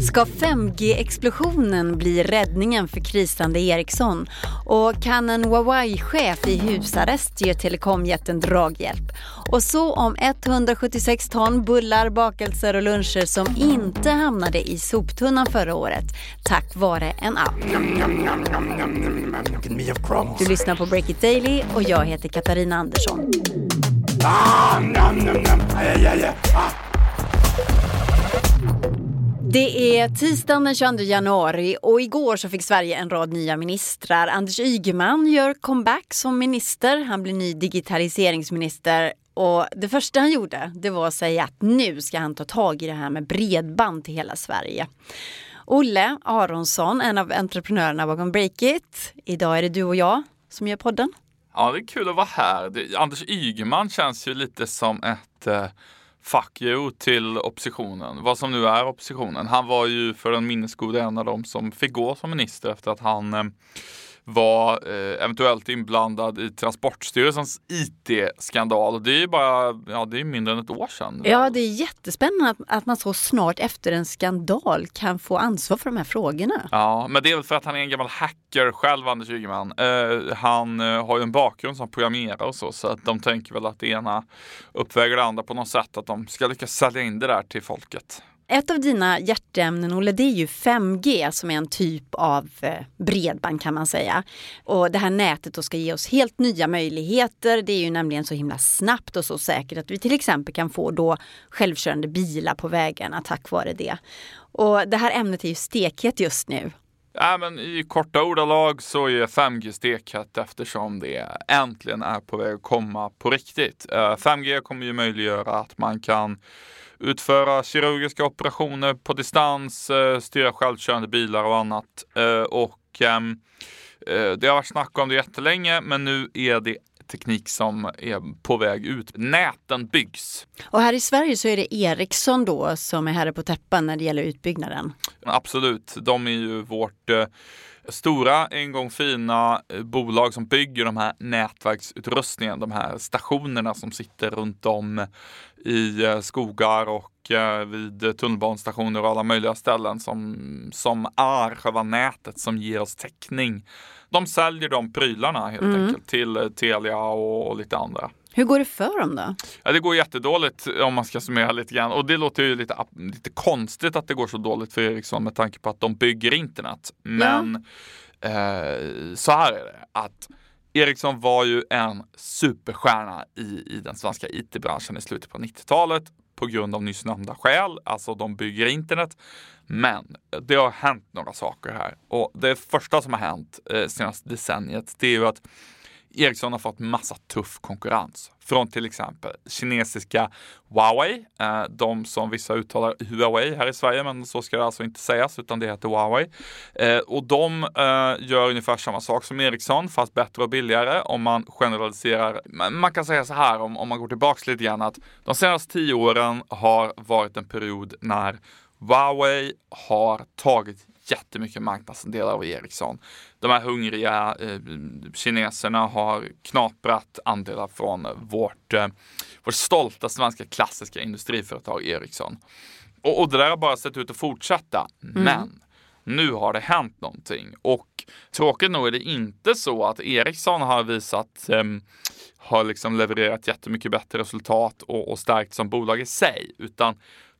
Ska 5G-explosionen bli räddningen för krisande Ericsson? Och kan en Huawei-chef i husarrest ge telekomjätten draghjälp? Och så om 176 ton bullar, bakelser och luncher som inte hamnade i soptunnan förra året tack vare en app. Du lyssnar på Break It Daily och jag heter Katarina Andersson. Det är tisdagen den 22 januari och igår så fick Sverige en rad nya ministrar. Anders Ygeman gör comeback som minister. Han blir ny digitaliseringsminister och det första han gjorde det var att säga att nu ska han ta tag i det här med bredband till hela Sverige. Olle Aronsson, en av entreprenörerna bakom Breakit. Idag är det du och jag som gör podden. Ja, det är kul att vara här. Det, Anders Ygeman känns ju lite som ett eh, fuck you till oppositionen, vad som nu är oppositionen. Han var ju för den minnesgode en av dem som fick gå som minister efter att han eh, var eh, eventuellt inblandad i Transportstyrelsens IT-skandal. Det är ju bara ja, det är mindre än ett år sedan. Ja, det är jättespännande att, att man så snart efter en skandal kan få ansvar för de här frågorna. Ja, men det är väl för att han är en gammal hacker själv, Anders Ygeman. Eh, han eh, har ju en bakgrund som programmerare och så, så att de tänker väl att det ena uppväger det andra på något sätt, att de ska lyckas sälja in det där till folket. Ett av dina hjärteämnen, Olle, det är ju 5G som är en typ av eh, bredband kan man säga. Och det här nätet då ska ge oss helt nya möjligheter. Det är ju nämligen så himla snabbt och så säkert att vi till exempel kan få då självkörande bilar på vägarna tack vare det. Och det här ämnet är ju stekhet just nu. Ja, men I korta ordalag så är 5G stekhett eftersom det äntligen är på väg att komma på riktigt. Eh, 5G kommer ju möjliggöra att man kan utföra kirurgiska operationer på distans, eh, styra självkörande bilar och annat. Eh, och ehm, eh, det har varit snack om det jättelänge, men nu är det teknik som är på väg ut. Näten byggs. Och här i Sverige så är det Ericsson då som är herre på täppan när det gäller utbyggnaden. Absolut, de är ju vårt stora, en gång fina bolag som bygger de här nätverksutrustningen, de här stationerna som sitter runt om i eh, skogar och eh, vid tunnelbanestationer och alla möjliga ställen som, som är själva nätet som ger oss täckning. De säljer de prylarna helt mm. enkelt till eh, Telia och, och lite andra. Hur går det för dem då? Ja, det går jättedåligt om man ska summera lite grann. Och det låter ju lite, lite konstigt att det går så dåligt för Ericsson med tanke på att de bygger internet. Men ja. eh, så här är det att Ericsson var ju en superstjärna i, i den svenska IT-branschen i slutet på 90-talet på grund av nyss nämnda skäl, alltså de bygger internet. Men det har hänt några saker här och det första som har hänt eh, senaste decenniet, det är ju att Ericsson har fått massa tuff konkurrens från till exempel kinesiska Huawei, eh, de som vissa uttalar Huawei här i Sverige, men så ska det alltså inte sägas, utan det heter Huawei. Eh, och de eh, gör ungefär samma sak som Ericsson, fast bättre och billigare om man generaliserar. Man kan säga så här om, om man går tillbaks lite grann att de senaste tio åren har varit en period när Huawei har tagit jättemycket marknadsandelar av Ericsson. De här hungriga eh, kineserna har knaprat andelar från vårt, eh, vårt stolta svenska klassiska industriföretag Ericsson. Och, och det där har bara sett ut att fortsätta. Mm. Men nu har det hänt någonting och tråkigt nog är det inte så att Ericsson har visat eh, har liksom levererat jättemycket bättre resultat och, och stärkt som bolag i sig, utan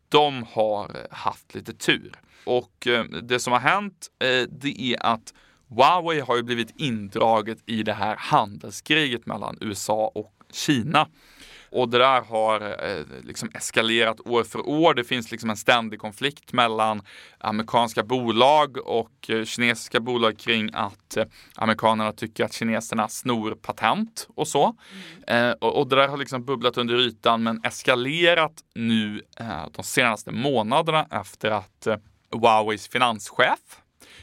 de har haft lite tur. Och eh, det som har hänt, eh, det är att Huawei har ju blivit indraget i det här handelskriget mellan USA och Kina. Och det där har eh, liksom eskalerat år för år. Det finns liksom en ständig konflikt mellan amerikanska bolag och eh, kinesiska bolag kring att eh, amerikanerna tycker att kineserna snor patent och så. Mm. Och, och, det där har liksom bubblat under ytan men eskalerat nu de senaste månaderna efter att Huaweis finanschef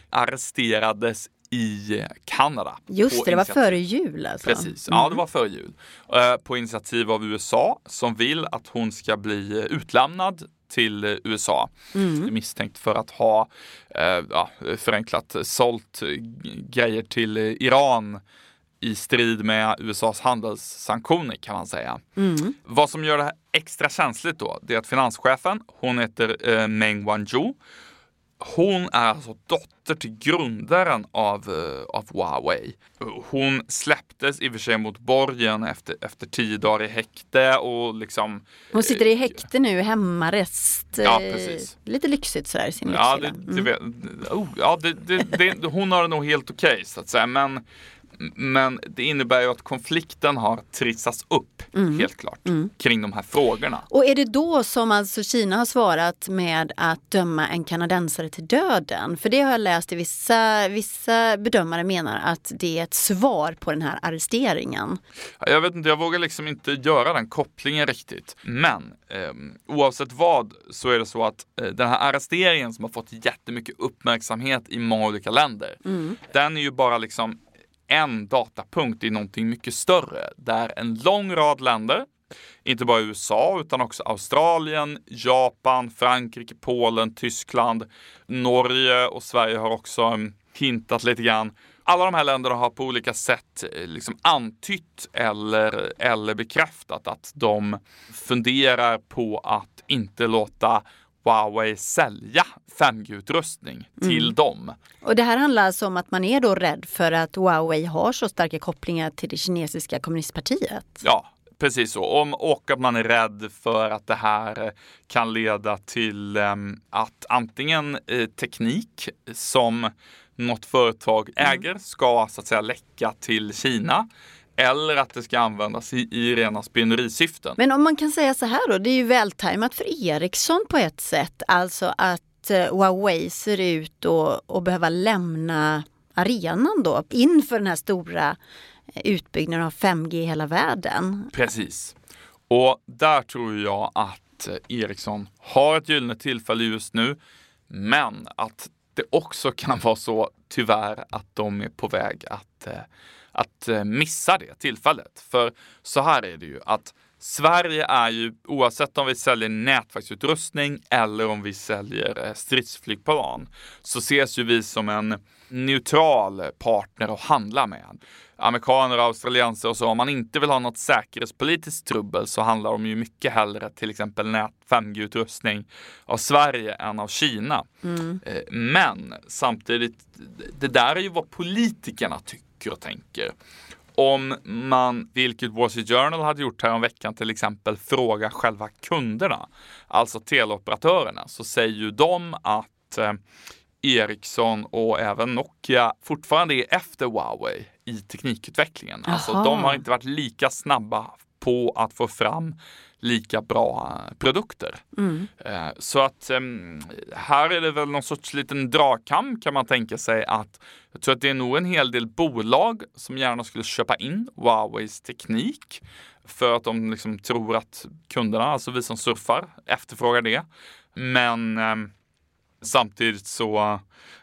arresterades i Kanada. Just det, det var före jul alltså. Precis, mm. ja det var före jul. Uh, på initiativ av USA som vill att hon ska bli utlämnad till USA. Mm. Misstänkt för att ha, ja, förenklat, sålt grejer till Iran i strid med USAs handelssanktioner kan man säga. Mm. Vad som gör det här extra känsligt då, det är att finanschefen, hon heter eh, Meng Wanzhou hon är alltså dotter till grundaren av, uh, av Huawei. Hon släpptes i och för sig mot borgen efter, efter tio dagar i häkte och liksom Hon sitter i häkte nu, hemmarest. Ja, precis. Lite lyxigt sådär i sin Ja, det, det, mm. oh, ja det, det, hon har det nog helt okej okay, så att säga. Men men det innebär ju att konflikten har trissats upp, mm. helt klart, mm. kring de här frågorna. Och är det då som alltså Kina har svarat med att döma en kanadensare till döden? För det har jag läst i vissa, vissa bedömare menar att det är ett svar på den här arresteringen. Jag vet inte, jag vågar liksom inte göra den kopplingen riktigt. Men eh, oavsett vad så är det så att eh, den här arresteringen som har fått jättemycket uppmärksamhet i många olika länder, mm. den är ju bara liksom en datapunkt i någonting mycket större där en lång rad länder, inte bara USA utan också Australien, Japan, Frankrike, Polen, Tyskland, Norge och Sverige har också mm, hintat lite grann. Alla de här länderna har på olika sätt eh, liksom antytt eller, eller bekräftat att de funderar på att inte låta Huawei sälja 5G-utrustning till mm. dem. Och det här handlar alltså om att man är då rädd för att Huawei har så starka kopplingar till det kinesiska kommunistpartiet? Ja, precis så. Om, och att man är rädd för att det här kan leda till um, att antingen uh, teknik som något företag mm. äger ska så att säga läcka till Kina eller att det ska användas i, i rena spionerisyften. Men om man kan säga så här då, det är ju vältajmat för Ericsson på ett sätt, alltså att eh, Huawei ser ut att, behöva lämna arenan då inför den här stora eh, utbyggnaden av 5G i hela världen. Precis. Och där tror jag att eh, Ericsson har ett gyllene tillfälle just nu. Men att det också kan vara så, tyvärr, att de är på väg att eh, att eh, missa det tillfället. För så här är det ju att Sverige är ju, oavsett om vi säljer nätverksutrustning eller om vi säljer eh, stridsflygplan, så ses ju vi som en neutral partner att handla med. Amerikaner och australienser och så, om man inte vill ha något säkerhetspolitiskt trubbel så handlar de ju mycket hellre till exempel nät 5G-utrustning av Sverige än av Kina. Mm. Eh, men samtidigt, det där är ju vad politikerna tycker och tänker. Om man, vilket Wall Street Journal hade gjort här om veckan till exempel, frågar själva kunderna, alltså teleoperatörerna, så säger ju de att eh, Ericsson och även Nokia fortfarande är efter Huawei i teknikutvecklingen. Aha. Alltså de har inte varit lika snabba på att få fram lika bra produkter. Mm. Eh, så att ehm, här är det väl någon sorts liten dragkamp kan man tänka sig att jag tror att det är nog en hel del bolag som gärna skulle köpa in Huaweis teknik för att de liksom tror att kunderna, alltså vi som surfar, efterfrågar det. Men eh, samtidigt så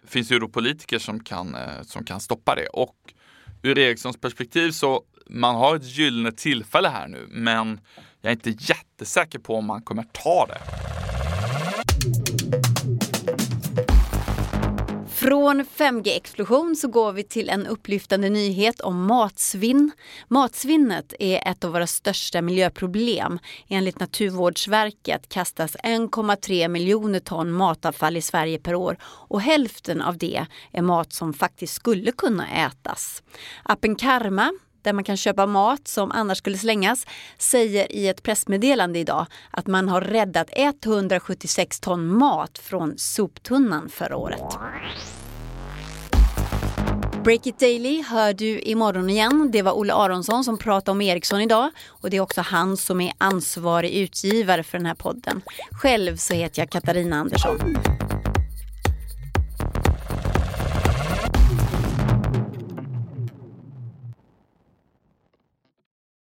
finns det ju då politiker som kan, eh, som kan stoppa det. Och ur Ericssons perspektiv så man har ett gyllene tillfälle här nu, men jag är inte jättesäker på om man kommer ta det. Från 5G-explosion så går vi till en upplyftande nyhet om matsvinn. Matsvinnet är ett av våra största miljöproblem. Enligt Naturvårdsverket kastas 1,3 miljoner ton matavfall i Sverige per år och hälften av det är mat som faktiskt skulle kunna ätas. Appen Karma där man kan köpa mat som annars skulle slängas, säger i ett pressmeddelande idag att man har räddat 176 ton mat från soptunnan förra året. Break It Daily hör du imorgon igen. Det var Olle Aronsson som pratade om Ericsson idag och det är också han som är ansvarig utgivare för den här podden. Själv så heter jag Katarina Andersson.